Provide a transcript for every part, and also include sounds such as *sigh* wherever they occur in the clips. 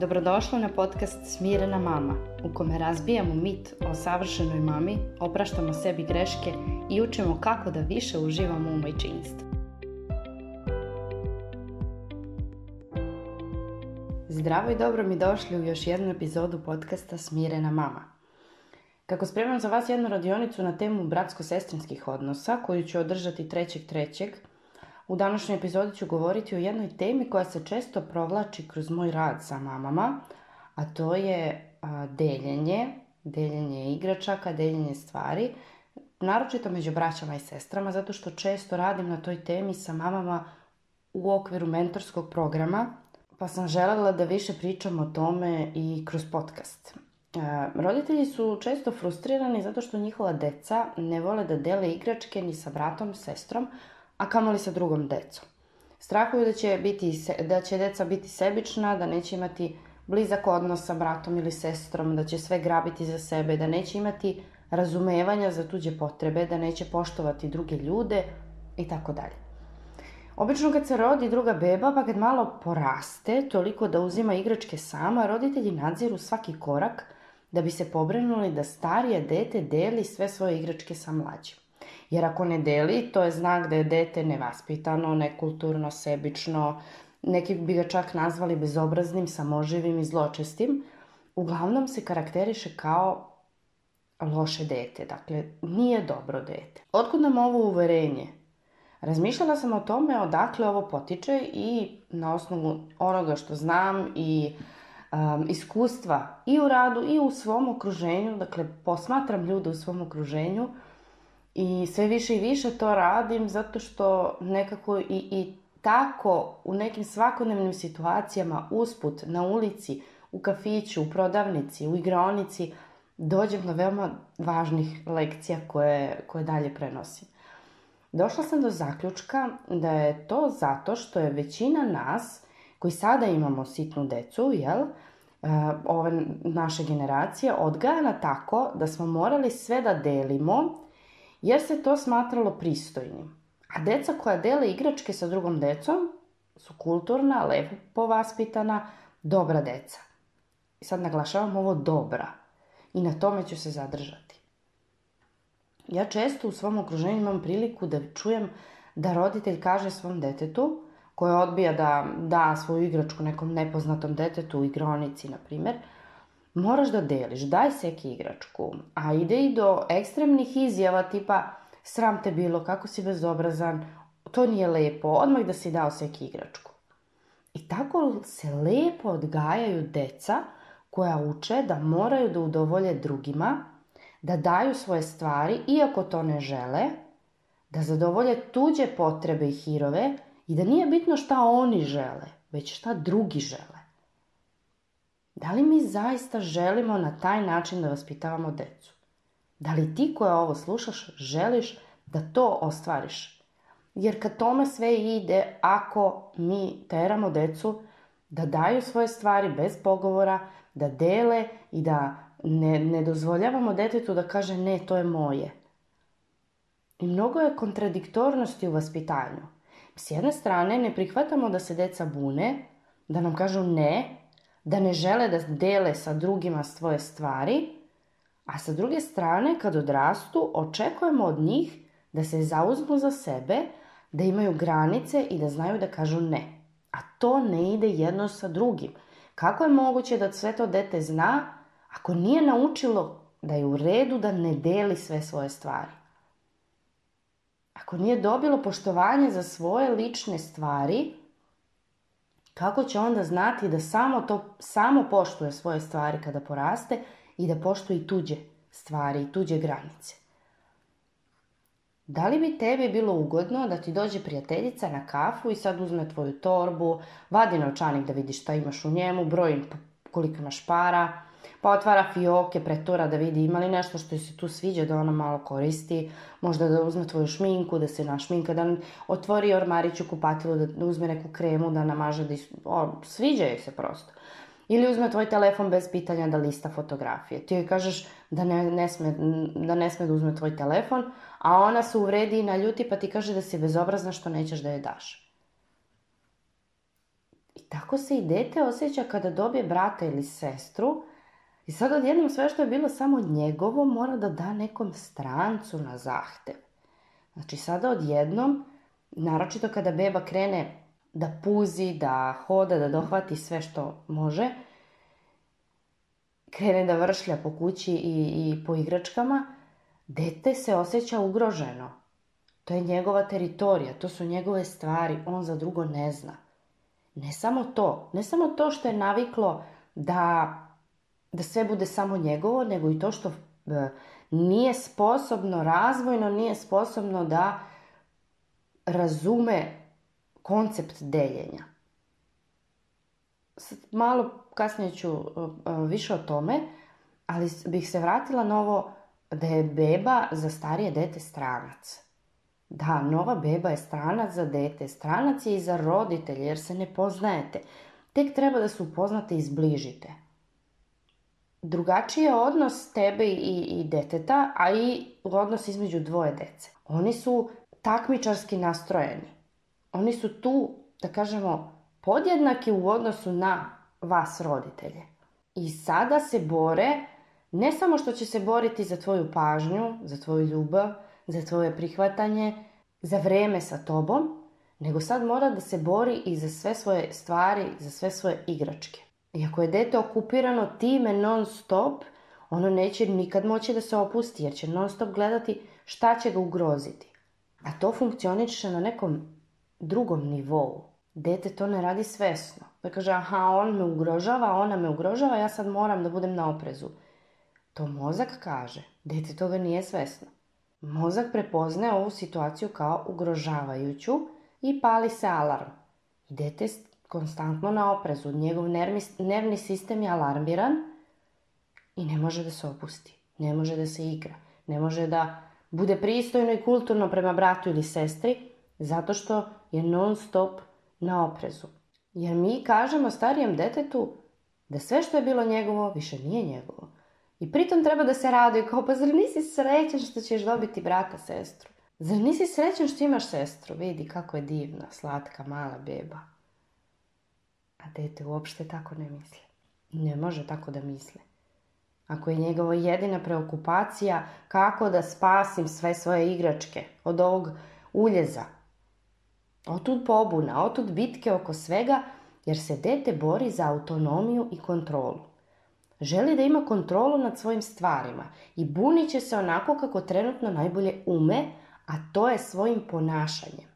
Dobrodošli na podcast Smirena mama, u kome razbijamo mit o savršenoj mami, opraštamo sebi greške i učimo kako da više uživamo u majčinstvu. Zdravo i dobro mi došli u još jednu epizodu podcasta Smirena mama. Kako spremam za vas jednu radionicu na temu bratsko-sestrinskih odnosa, koju ću održati 3.3., u današnjoj epizodi ću govoriti o jednoj temi koja se često provlači kroz moj rad sa mamama, a to je deljenje, deljenje igračaka, deljenje stvari, naročito među braćama i sestrama, zato što često radim na toj temi sa mamama u okviru mentorskog programa, pa sam željela da više pričam o tome i kroz podcast. E, roditelji su često frustrirani zato što njihova deca ne vole da dele igračke ni sa bratom, sestrom, a kamoli sa drugom decom. Strahuju da će, biti, da će deca biti sebična, da neće imati blizak odnos sa bratom ili sestrom, da će sve grabiti za sebe, da neće imati razumevanja za tuđe potrebe, da neće poštovati druge ljude i tako dalje. Obično kad se rodi druga beba, pa kad malo poraste, toliko da uzima igračke sama, roditelji nadziru svaki korak da bi se pobrinuli da starije dete deli sve svoje igračke sa mlađim. Jer ako ne deli, to je znak da je dete nevaspitano, nekulturno, sebično, neki bi ga čak nazvali bezobraznim, samoživim i zločestim. Uglavnom se karakteriše kao loše dete, dakle nije dobro dete. Otkud nam ovo uverenje? Razmišljala sam o tome odakle ovo potiče i na osnovu onoga što znam i um, iskustva i u radu i u svom okruženju, dakle posmatram ljude u svom okruženju i sve više i više to radim zato što nekako i, i tako u nekim svakodnevnim situacijama usput, na ulici, u kafiću, u prodavnici, u igraonici, dođem do veoma važnih lekcija koje, koje dalje prenosim. Došla sam do zaključka da je to zato što je većina nas koji sada imamo sitnu decu, jel, e, ove naše generacije odgajana tako da smo morali sve da delimo jer se to smatralo pristojnim. A deca koja dele igračke sa drugom decom su kulturna, lepo vaspitana, dobra deca. I sad naglašavam ovo dobra i na tome ću se zadržati. Ja često u svom okruženju imam priliku da čujem da roditelj kaže svom detetu, koje odbija da da svoju igračku nekom nepoznatom detetu u igronici, na primjer, moraš da deliš, daj seki igračku, a ide i do ekstremnih izjava tipa sram te bilo, kako si bezobrazan, to nije lepo, odmah da si dao seki igračku. I tako se lepo odgajaju deca koja uče da moraju da udovolje drugima, da daju svoje stvari, iako to ne žele, da zadovolje tuđe potrebe i hirove i da nije bitno šta oni žele, već šta drugi žele. Da li mi zaista želimo na taj način da vaspitavamo decu? Da li ti koja ovo slušaš želiš da to ostvariš? Jer kad tome sve ide, ako mi teramo decu da daju svoje stvari bez pogovora, da dele i da ne, ne dozvoljavamo detetu da kaže ne, to je moje. I mnogo je kontradiktornosti u vaspitanju. S jedne strane ne prihvatamo da se deca bune, da nam kažu ne, da ne žele da dele sa drugima svoje stvari, a sa druge strane, kad odrastu, očekujemo od njih da se zauzmu za sebe, da imaju granice i da znaju da kažu ne. A to ne ide jedno sa drugim. Kako je moguće da sve to dete zna ako nije naučilo da je u redu da ne deli sve svoje stvari? Ako nije dobilo poštovanje za svoje lične stvari, kako će onda znati da samo to samo poštuje svoje stvari kada poraste i da poštuje tuđe stvari i tuđe granice. Da li bi tebi bilo ugodno da ti dođe prijateljica na kafu i sad uzme tvoju torbu, vadi novčanik da vidi šta imaš u njemu, broj koliko imaš para, pa otvara fioke, pretura da vidi ima li nešto što se tu sviđa da ona malo koristi, možda da uzme tvoju šminku, da se našminka, da otvori ormariću, u kupatilu, da uzme neku kremu, da namaže, da sviđa joj se prosto. Ili uzme tvoj telefon bez pitanja da lista fotografije. Ti joj kažeš da ne, ne sme, da ne sme da uzme tvoj telefon, a ona se uvredi i naljuti pa ti kaže da si bezobrazna što nećeš da je daš. I tako se i dete osjeća kada dobije brata ili sestru i sad odjednom sve što je bilo samo njegovo mora da da nekom strancu na zahtev. Znači sada odjednom, naročito kada beba krene da puzi, da hoda, da dohvati sve što može, krene da vršlja po kući i, i po igračkama, dete se osjeća ugroženo. To je njegova teritorija, to su njegove stvari, on za drugo ne zna. Ne samo to, ne samo to što je naviklo da da sve bude samo njegovo, nego i to što e, nije sposobno razvojno, nije sposobno da razume koncept deljenja. Sad malo kasnije ću e, e, više o tome, ali bih se vratila na ovo da je beba za starije dete stranac. Da, nova beba je stranac za dete, stranac je i za roditelje jer se ne poznajete. Tek treba da se upoznate i zbližite drugačiji je odnos tebe i, i deteta, a i odnos između dvoje dece. Oni su takmičarski nastrojeni. Oni su tu, da kažemo, podjednaki u odnosu na vas roditelje. I sada se bore, ne samo što će se boriti za tvoju pažnju, za tvoju ljubav, za tvoje prihvatanje, za vreme sa tobom, nego sad mora da se bori i za sve svoje stvari, za sve svoje igračke. I ako je dete okupirano time non stop, ono neće nikad moći da se opusti jer će non stop gledati šta će ga ugroziti. A to funkcioniše na nekom drugom nivou. Dete to ne radi svesno. Da kaže, aha, on me ugrožava, ona me ugrožava, ja sad moram da budem na oprezu. To mozak kaže. Dete toga nije svesno. Mozak prepoznaje ovu situaciju kao ugrožavajuću i pali se alarm. I dete konstantno na oprezu. Njegov nervni, sistem je alarmiran i ne može da se opusti. Ne može da se igra. Ne može da bude pristojno i kulturno prema bratu ili sestri zato što je non stop na oprezu. Jer mi kažemo starijem detetu da sve što je bilo njegovo više nije njegovo. I pritom treba da se raduje kao pa zar nisi srećen što ćeš dobiti brata, sestru? Zar nisi srećen što imaš sestru? Vidi kako je divna, slatka, mala beba. A dete uopšte tako ne misli. Ne može tako da misli. Ako je njegova jedina preokupacija kako da spasim sve svoje igračke od ovog uljeza. Otud pobuna, otud bitke oko svega, jer se dete bori za autonomiju i kontrolu. Želi da ima kontrolu nad svojim stvarima i bunit će se onako kako trenutno najbolje ume, a to je svojim ponašanjem.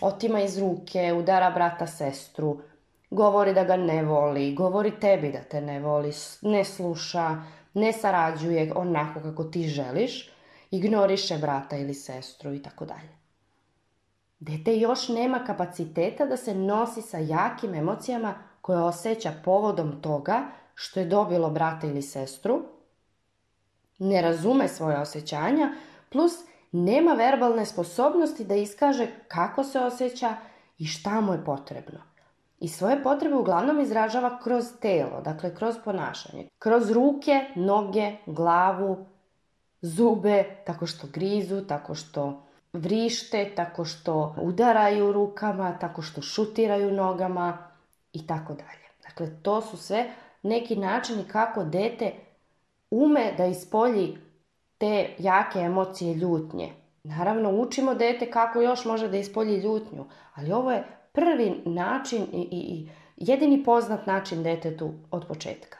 Otima iz ruke, udara brata sestru, govori da ga ne voli, govori tebi da te ne voli, ne sluša, ne sarađuje onako kako ti želiš, ignoriše brata ili sestru i tako dalje. Dete još nema kapaciteta da se nosi sa jakim emocijama koje osjeća povodom toga što je dobilo brata ili sestru, ne razume svoje osjećanja, plus nema verbalne sposobnosti da iskaže kako se osjeća i šta mu je potrebno i svoje potrebe uglavnom izražava kroz telo, dakle kroz ponašanje. Kroz ruke, noge, glavu, zube, tako što grizu, tako što vrište, tako što udaraju rukama, tako što šutiraju nogama i tako dalje. Dakle, to su sve neki načini kako dete ume da ispolji te jake emocije ljutnje. Naravno, učimo dete kako još može da ispolji ljutnju, ali ovo je prvi način i, jedini poznat način detetu od početka.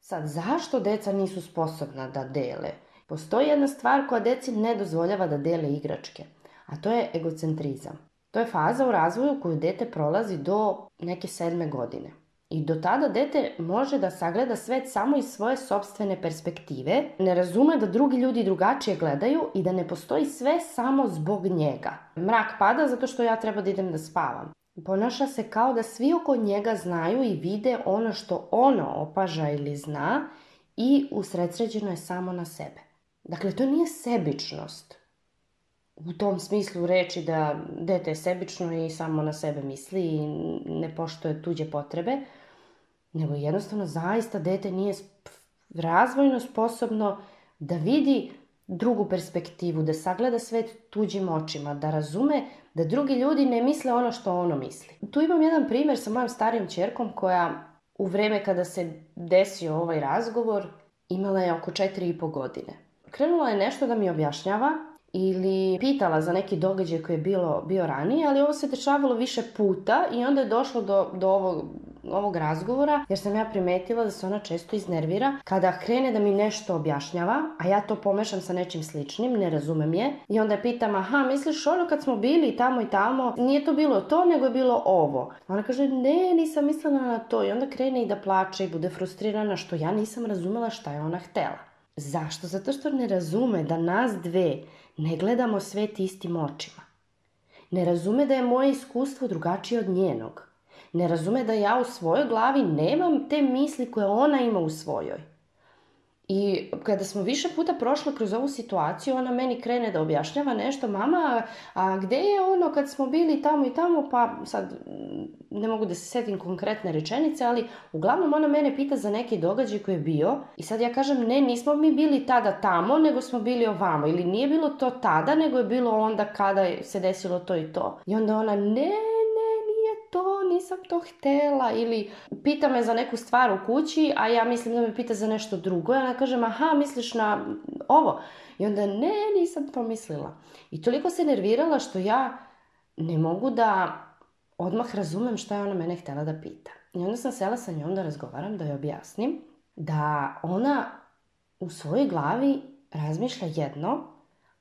Sad, zašto deca nisu sposobna da dele? Postoji jedna stvar koja deci ne dozvoljava da dele igračke, a to je egocentrizam. To je faza u razvoju koju dete prolazi do neke sedme godine. I do tada dete može da sagleda svet samo iz svoje sobstvene perspektive, ne razume da drugi ljudi drugačije gledaju i da ne postoji sve samo zbog njega. Mrak pada zato što ja treba da idem da spavam. Ponaša se kao da svi oko njega znaju i vide ono što ono opaža ili zna i usredsređeno je samo na sebe. Dakle, to nije sebičnost. U tom smislu reći da dete je sebično i samo na sebe misli i ne poštoje tuđe potrebe, nego jednostavno zaista dete nije razvojno sposobno da vidi drugu perspektivu, da sagleda svet tuđim očima, da razume da drugi ljudi ne misle ono što ono misli. Tu imam jedan primjer sa mojom starijom čerkom koja u vreme kada se desio ovaj razgovor imala je oko 4.5 godine. Krenula je nešto da mi objašnjava ili pitala za neki događaj koji je bilo, bio ranije, ali ovo se dešavalo više puta i onda je došlo do, do ovog ovog razgovora jer sam ja primetila da se ona često iznervira kada krene da mi nešto objašnjava, a ja to pomešam sa nečim sličnim, ne razumem je. I onda je pitam, aha, misliš ono kad smo bili tamo i tamo, nije to bilo to, nego je bilo ovo. Ona kaže, ne, nisam mislila na to. I onda krene i da plače i bude frustrirana što ja nisam razumela šta je ona htela. Zašto? Zato što ne razume da nas dve ne gledamo sve istim očima. Ne razume da je moje iskustvo drugačije od njenog ne razume da ja u svojoj glavi nemam te misli koje ona ima u svojoj. I kada smo više puta prošli kroz ovu situaciju, ona meni krene da objašnjava nešto, mama, a gde je ono kad smo bili tamo i tamo, pa sad ne mogu da se setim konkretne rečenice, ali uglavnom ona mene pita za neki događaj koji je bio i sad ja kažem ne, nismo mi bili tada tamo, nego smo bili ovamo ili nije bilo to tada, nego je bilo onda kada se desilo to i to. I onda ona ne, nisam to htjela ili pita me za neku stvar u kući, a ja mislim da me pita za nešto drugo. Ja ne kažem, aha, misliš na ovo. I onda ne, nisam to mislila. I toliko se nervirala što ja ne mogu da odmah razumem šta je ona mene htjela da pita. I onda sam sela sa njom da razgovaram, da joj objasnim da ona u svojoj glavi razmišlja jedno,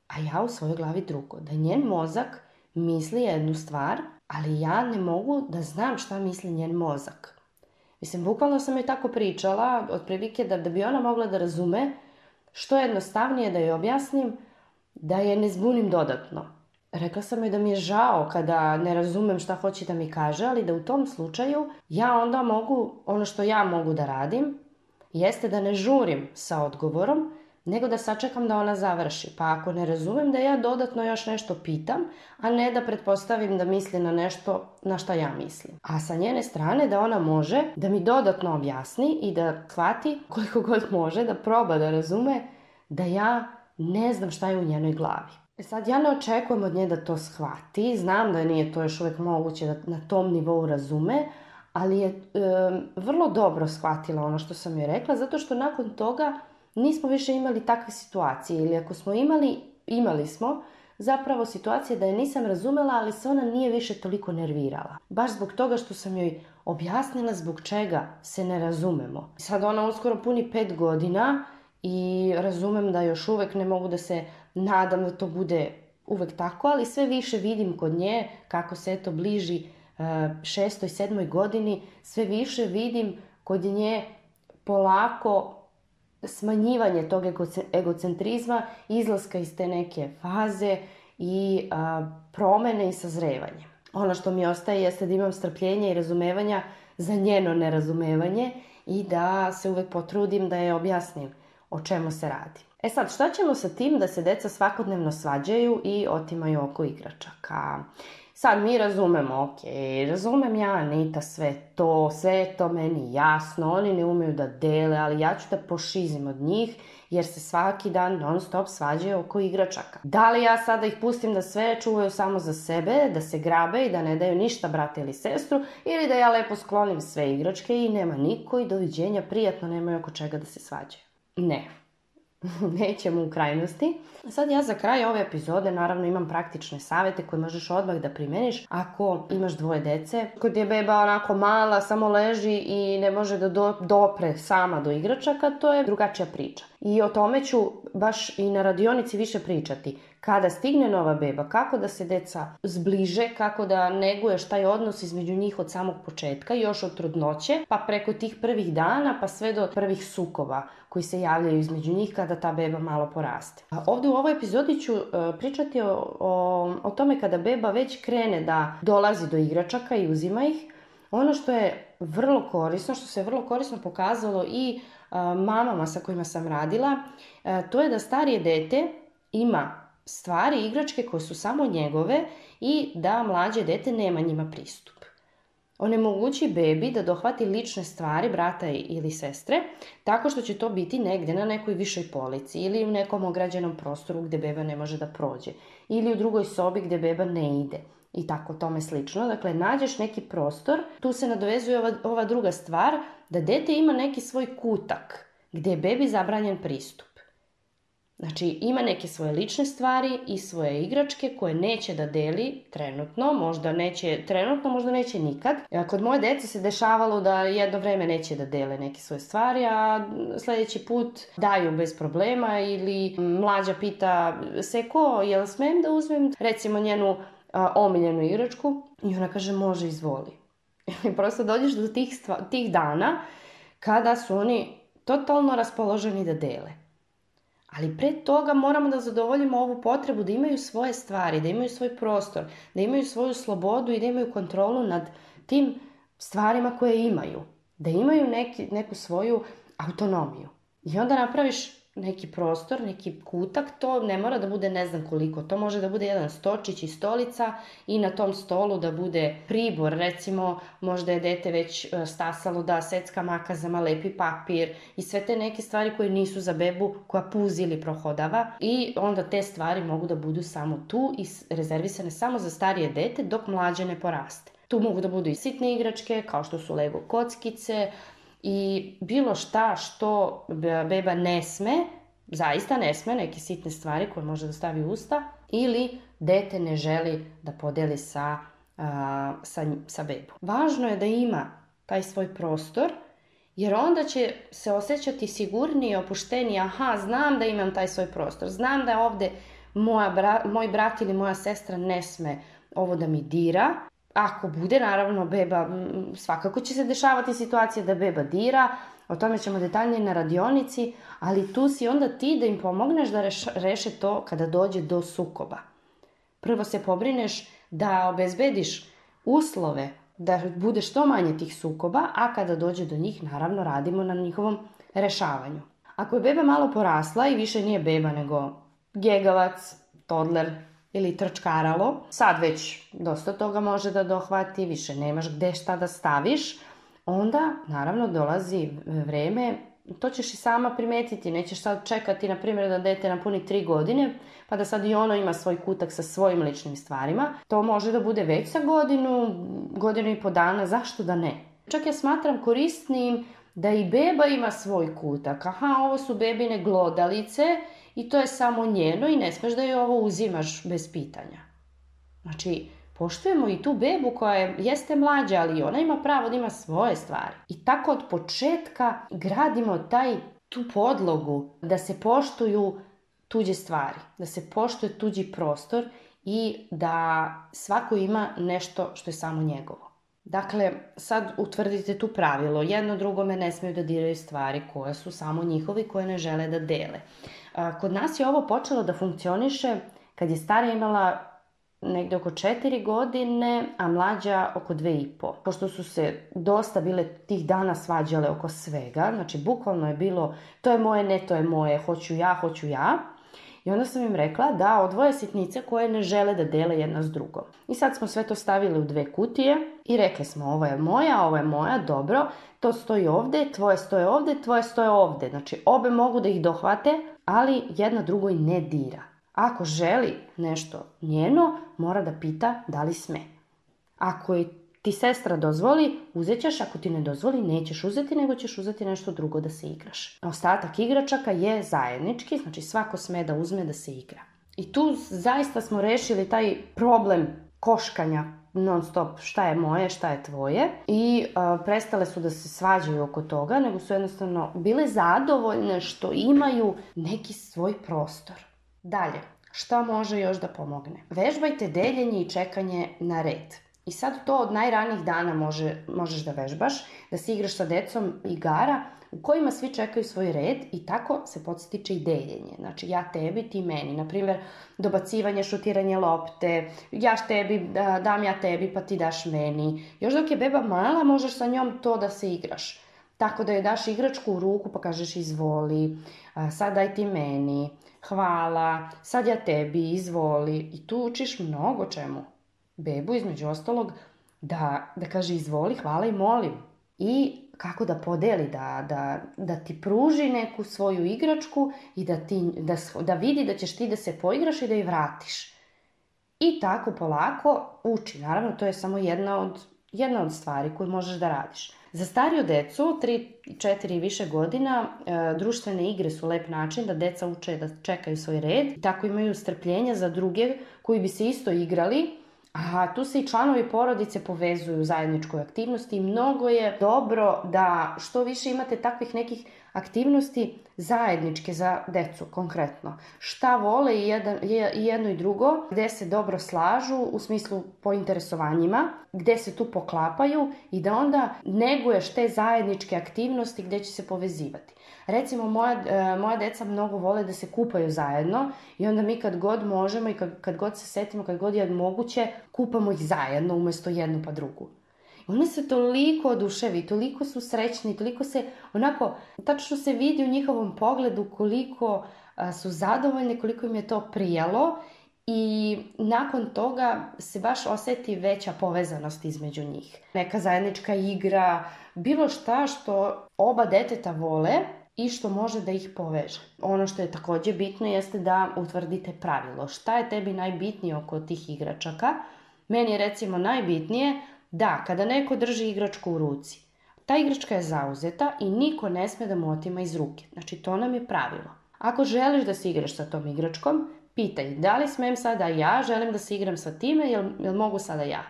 a ja u svojoj glavi drugo. Da njen mozak misli jednu stvar, ali ja ne mogu da znam šta misli njen mozak. Mislim, bukvalno sam joj tako pričala, otprilike da, da bi ona mogla da razume što je jednostavnije da joj objasnim, da je ne zbunim dodatno. Rekla sam joj da mi je žao kada ne razumem šta hoće da mi kaže, ali da u tom slučaju ja onda mogu, ono što ja mogu da radim, jeste da ne žurim sa odgovorom, nego da sačekam da ona završi. Pa ako ne razumem da ja dodatno još nešto pitam, a ne da pretpostavim da misli na nešto na šta ja mislim. A sa njene strane da ona može da mi dodatno objasni i da shvati koliko god može, da proba da razume da ja ne znam šta je u njenoj glavi. E sad, ja ne očekujem od nje da to shvati, znam da nije to još uvijek moguće da na tom nivou razume, ali je vrlo dobro shvatila ono što sam joj rekla, zato što nakon toga nismo više imali takve situacije ili ako smo imali, imali smo zapravo situacije da je nisam razumjela, ali se ona nije više toliko nervirala. Baš zbog toga što sam joj objasnila zbog čega se ne razumemo. Sad ona uskoro puni pet godina i razumem da još uvijek ne mogu da se nadam da to bude uvek tako, ali sve više vidim kod nje kako se to bliži e, šestoj, sedmoj godini, sve više vidim kod nje polako smanjivanje tog egocentrizma, izlaska iz te neke faze i promene i sazrevanje. Ono što mi ostaje jeste da imam strpljenje i razumevanja za njeno nerazumevanje i da se uvek potrudim da je objasnim o čemu se radi. E sad, šta ćemo sa tim da se deca svakodnevno svađaju i otimaju oko igračaka? Sad mi razumemo, ok, razumem ja Anita sve to, sve je to meni jasno, oni ne umiju da dele, ali ja ću da pošizim od njih jer se svaki dan non stop svađaju oko igračaka. Da li ja sada ih pustim da sve čuvaju samo za sebe, da se grabe i da ne daju ništa brate ili sestru ili da ja lepo sklonim sve igračke i nema niko i doviđenja, prijatno nemaju oko čega da se svađaju? Ne, *laughs* nećemo u krajnosti. Sad ja za kraj ove epizode naravno imam praktične savjete koje možeš odmah da primjeniš ako imaš dvoje dece. Kod je beba onako mala, samo leži i ne može da dopre sama do igračaka, to je drugačija priča. I o tome ću baš i na radionici više pričati kada stigne nova beba, kako da se deca zbliže, kako da neguješ taj odnos između njih od samog početka, još od trudnoće, pa preko tih prvih dana, pa sve do prvih sukova koji se javljaju između njih kada ta beba malo poraste. A ovdje u ovoj epizodi ću e, pričati o, tome kada beba već krene da dolazi do igračaka i uzima ih, ono što je vrlo korisno, što se vrlo korisno pokazalo i e, mamama sa kojima sam radila, e, to je da starije dete ima stvari, igračke koje su samo njegove i da mlađe dete nema njima pristup. Onemogući bebi da dohvati lične stvari brata ili sestre tako što će to biti negdje na nekoj višoj polici ili u nekom ograđenom prostoru gdje beba ne može da prođe ili u drugoj sobi gdje beba ne ide i tako tome slično. Dakle, nađeš neki prostor, tu se nadovezuje ova, ova druga stvar da dete ima neki svoj kutak gdje je bebi zabranjen pristup. Znači, ima neke svoje lične stvari i svoje igračke koje neće da deli trenutno, možda neće trenutno, možda neće nikad. Kod moje dece se dešavalo da jedno vrijeme neće da dele neke svoje stvari, a sljedeći put daju bez problema ili mlađa pita se ko, jel smem da uzmem recimo njenu omiljenu igračku? I ona kaže, može, izvoli. *laughs* I prosto dođeš do tih, tih dana kada su oni totalno raspoloženi da dele. Ali pre toga moramo da zadovoljimo ovu potrebu da imaju svoje stvari, da imaju svoj prostor, da imaju svoju slobodu i da imaju kontrolu nad tim stvarima koje imaju. Da imaju neki, neku svoju autonomiju. I onda napraviš neki prostor, neki kutak, to ne mora da bude ne znam koliko, to može da bude jedan stočić i stolica i na tom stolu da bude pribor, recimo možda je dete već e, stasalo da secka makazama lepi papir i sve te neke stvari koje nisu za bebu koja puzi ili prohodava i onda te stvari mogu da budu samo tu i rezervisane samo za starije dete dok mlađe ne poraste. Tu mogu da budu i sitne igračke, kao što su Lego kockice, i bilo šta što beba ne sme, zaista ne sme, neke sitne stvari koje može da stavi u usta, ili dete ne želi da podeli sa, a, sa, sa bebom. Važno je da ima taj svoj prostor, jer onda će se osjećati sigurniji, opušteniji, aha, znam da imam taj svoj prostor, znam da ovde moja moj brat ili moja sestra ne sme ovo da mi dira, ako bude naravno beba, svakako će se dešavati situacija da beba dira, o tome ćemo detaljnije na radionici, ali tu si onda ti da im pomogneš da reše to kada dođe do sukoba. Prvo se pobrineš da obezbediš uslove da bude što manje tih sukoba, a kada dođe do njih naravno radimo na njihovom rešavanju. Ako je beba malo porasla i više nije beba nego gegavac, todler, ili trčkaralo. Sad već dosta toga može da dohvati, više nemaš gde šta da staviš. Onda, naravno, dolazi vreme, to ćeš i sama primetiti, nećeš sad čekati, na primjer, da dete puni tri godine, pa da sad i ono ima svoj kutak sa svojim ličnim stvarima. To može da bude već sa godinu, godinu i po dana, zašto da ne? Čak ja smatram korisnim da i beba ima svoj kutak. Aha, ovo su bebine glodalice i to je samo njeno i ne smeš da joj ovo uzimaš bez pitanja. Znači, poštujemo i tu bebu koja je, jeste mlađa, ali ona ima pravo da ima svoje stvari. I tako od početka gradimo taj tu podlogu da se poštuju tuđe stvari, da se poštuje tuđi prostor i da svako ima nešto što je samo njegovo. Dakle, sad utvrdite tu pravilo. Jedno drugome ne smiju da diraju stvari koje su samo njihovi, koje ne žele da dele. Kod nas je ovo počelo da funkcioniše kad je stara imala negde oko 4 godine, a mlađa oko po. Pošto su se dosta bile tih dana svađale oko svega, znači bukvalno je bilo to je moje, ne to je moje, hoću ja, hoću ja. I onda sam im rekla da odvoje sitnice koje ne žele da dele jedna s drugom. I sad smo sve to stavili u dve kutije i rekli smo ovo je moja, ovo je moja, dobro, to stoji ovdje, tvoje stoje ovdje, tvoje stoje ovdje. Znači obe mogu da ih dohvate, ali jedna drugoj ne dira. Ako želi nešto njeno, mora da pita da li sme. Ako je ti sestra dozvoli, uzet ćeš, ako ti ne dozvoli nećeš uzeti, nego ćeš uzeti nešto drugo da se igraš. Ostatak igračaka je zajednički, znači svako sme da uzme da se igra. I tu zaista smo rešili taj problem koškanja non stop šta je moje, šta je tvoje i prestale su da se svađaju oko toga, nego su jednostavno bile zadovoljne što imaju neki svoj prostor. Dalje, šta može još da pomogne? Vežbajte deljenje i čekanje na red. I sad to od najranijih dana može, možeš da vežbaš, da se igraš sa decom igara u kojima svi čekaju svoj red i tako se podstiče i deljenje. Znači ja tebi, ti meni. Naprimjer, dobacivanje, šutiranje lopte, ja tebi, dam ja tebi pa ti daš meni. Još dok je beba mala možeš sa njom to da se igraš. Tako da joj daš igračku u ruku pa kažeš izvoli, sad daj ti meni, hvala, sad ja tebi, izvoli. I tu učiš mnogo čemu bebu, između ostalog, da, da kaže izvoli, hvala i molim. I kako da podeli, da, da, da ti pruži neku svoju igračku i da, ti, da, vidi da ćeš ti da se poigraš i da je vratiš. I tako polako uči. Naravno, to je samo jedna od, jedna od stvari koju možeš da radiš. Za stariju decu, 3, 4 i više godina, e, društvene igre su lep način da deca uče da čekaju svoj red. Tako imaju strpljenja za druge koji bi se isto igrali a tu se i članovi porodice povezuju zajedničkoj aktivnosti. Mnogo je dobro da što više imate takvih nekih aktivnosti zajedničke za decu konkretno. Šta vole i jedno i drugo, gdje se dobro slažu u smislu po interesovanjima, gdje se tu poklapaju i da onda neguješ te zajedničke aktivnosti gdje će se povezivati. Recimo, moja, e, moja deca mnogo vole da se kupaju zajedno i onda mi kad god možemo i kad, kad god se setimo, kad god je moguće, kupamo ih zajedno umjesto jednu pa drugu. Oni su toliko oduševi, toliko su srećni, toliko se, onako, tačno se vidi u njihovom pogledu koliko su zadovoljni, koliko im je to prijelo i nakon toga se baš osjeti veća povezanost između njih. Neka zajednička igra, bilo šta što oba deteta vole i što može da ih poveže. Ono što je također bitno jeste da utvrdite pravilo. Šta je tebi najbitnije oko tih igračaka? Meni je recimo najbitnije da, kada neko drži igračku u ruci, ta igračka je zauzeta i niko ne sme da motima otima iz ruke. Znači, to nam je pravilo. Ako želiš da se igraš sa tom igračkom, pitaj da li smem sada ja, želim da se igram sa time, jel, jel mogu sada ja?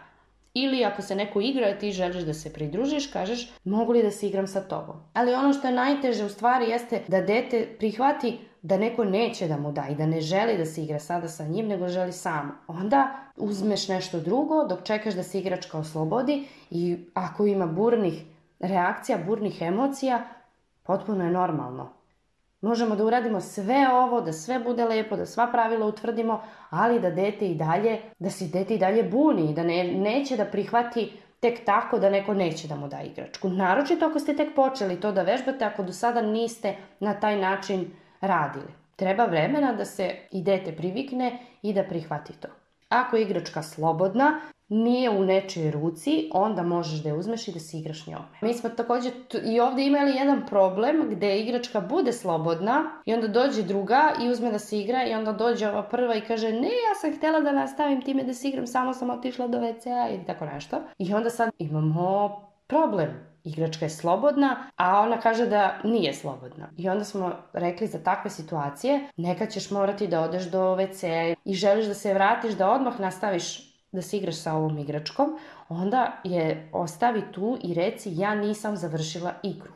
Ili ako se neko igra i ti želiš da se pridružiš, kažeš mogu li da se igram sa tobom. Ali ono što je najteže u stvari jeste da dete prihvati da neko neće da mu da i da ne želi da se igra sada sa njim, nego želi sam. Onda uzmeš nešto drugo dok čekaš da se igračka oslobodi i ako ima burnih reakcija, burnih emocija, potpuno je normalno. Možemo da uradimo sve ovo, da sve bude lepo, da sva pravila utvrdimo, ali da dete i dalje, da se dete i dalje buni i da ne, neće da prihvati tek tako da neko neće da mu da igračku. Naročito ako ste tek počeli to da vežbate, ako do sada niste na taj način radili. Treba vremena da se i dete privikne i da prihvati to. Ako je igračka slobodna, nije u nečoj ruci, onda možeš da je uzmeš i da se igraš njome. Mi smo također i ovdje imali jedan problem gdje igračka bude slobodna i onda dođe druga i uzme da se igra i onda dođe ova prva i kaže ne, ja sam htjela da nastavim time da se igram, samo sam otišla do WC-a i tako nešto. I onda sad imamo problem igračka je slobodna, a ona kaže da nije slobodna. I onda smo rekli za takve situacije, nekad ćeš morati da odeš do WC i želiš da se vratiš, da odmah nastaviš da se igraš sa ovom igračkom, onda je ostavi tu i reci ja nisam završila igru.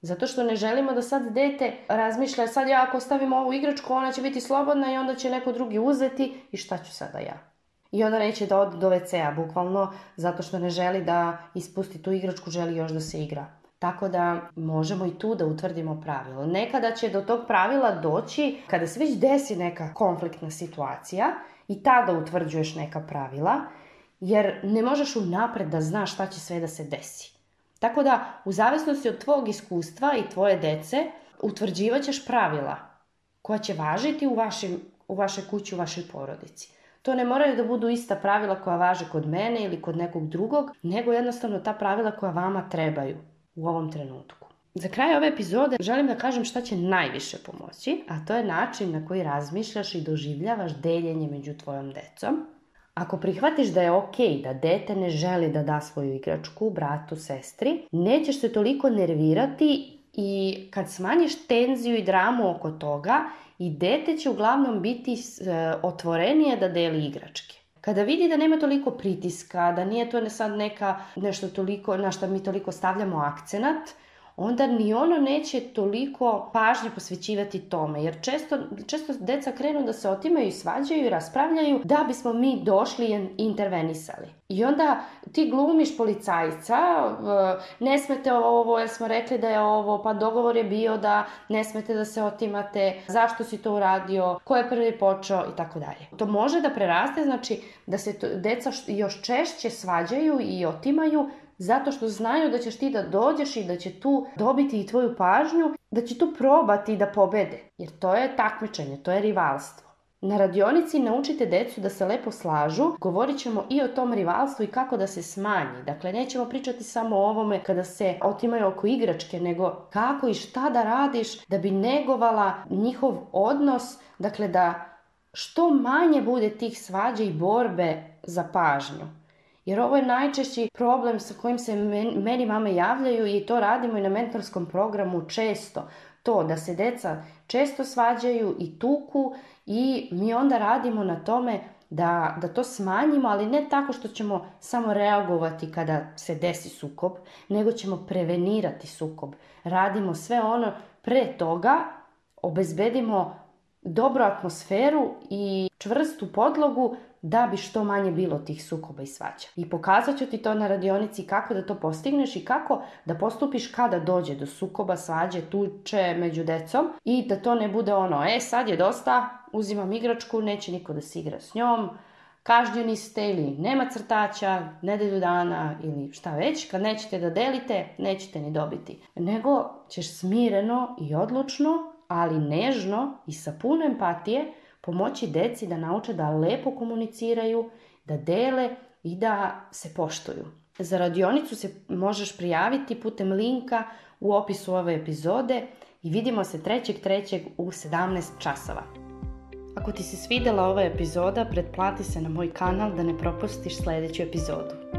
Zato što ne želimo da sad dete razmišlja sad ja ako stavim ovu igračku ona će biti slobodna i onda će neko drugi uzeti i šta ću sada ja. I ona neće da ode do WC-a, bukvalno, zato što ne želi da ispusti tu igračku, želi još da se igra. Tako da možemo i tu da utvrdimo pravilo. Nekada će do tog pravila doći kada se već desi neka konfliktna situacija i tada utvrđuješ neka pravila, jer ne možeš unapred da znaš šta će sve da se desi. Tako da, u zavisnosti od tvog iskustva i tvoje dece, utvrđivaćeš pravila koja će važiti u, u vašoj kući, u vašoj porodici. To ne moraju da budu ista pravila koja važe kod mene ili kod nekog drugog, nego jednostavno ta pravila koja vama trebaju u ovom trenutku. Za kraj ove epizode želim da kažem šta će najviše pomoći, a to je način na koji razmišljaš i doživljavaš deljenje među tvojom decom. Ako prihvatiš da je ok da dete ne želi da da svoju igračku bratu, sestri, nećeš se toliko nervirati i kad smanjiš tenziju i dramu oko toga, i dete će uglavnom biti e, otvorenije da deli igračke. Kada vidi da nema toliko pritiska, da nije to ne sad neka, nešto toliko, na što mi toliko stavljamo akcenat, onda ni ono neće toliko pažnje posvećivati tome. Jer često, često deca krenu da se otimaju i svađaju i raspravljaju da bismo mi došli i intervenisali. I onda ti glumiš policajca, ne smete ovo jer smo rekli da je ovo, pa dogovor je bio da ne smete da se otimate, zašto si to uradio, ko je prvi počeo i tako dalje. To može da preraste, znači da se to, deca još češće svađaju i otimaju zato što znaju da ćeš ti da dođeš i da će tu dobiti i tvoju pažnju, da će tu probati da pobede, jer to je takmičenje, to je rivalstvo. Na radionici naučite decu da se lepo slažu, govorit ćemo i o tom rivalstvu i kako da se smanji. Dakle, nećemo pričati samo o ovome kada se otimaju oko igračke, nego kako i šta da radiš da bi negovala njihov odnos, dakle da što manje bude tih svađa i borbe za pažnju. Jer ovo je najčešći problem sa kojim se meni, meni mame javljaju i to radimo i na mentorskom programu često. To da se deca često svađaju i tuku i mi onda radimo na tome da, da to smanjimo, ali ne tako što ćemo samo reagovati kada se desi sukob, nego ćemo prevenirati sukob. Radimo sve ono pre toga, obezbedimo dobru atmosferu i čvrstu podlogu da bi što manje bilo tih sukoba i svađa. I pokazat ću ti to na radionici kako da to postigneš i kako da postupiš kada dođe do sukoba, svađe, tuče među decom i da to ne bude ono, e sad je dosta, uzimam igračku, neće niko da se igra s njom, kažnjeni ste ili nema crtača nedelju dana ili šta već, kad nećete da delite, nećete ni dobiti. Nego ćeš smireno i odlučno, ali nežno i sa puno empatije pomoći deci da nauče da lepo komuniciraju, da dele i da se poštuju. Za radionicu se možeš prijaviti putem linka u opisu ove epizode i vidimo se 3.3. u 17 časova. Ako ti se svidjela ova epizoda, pretplati se na moj kanal da ne propustiš sljedeću epizodu.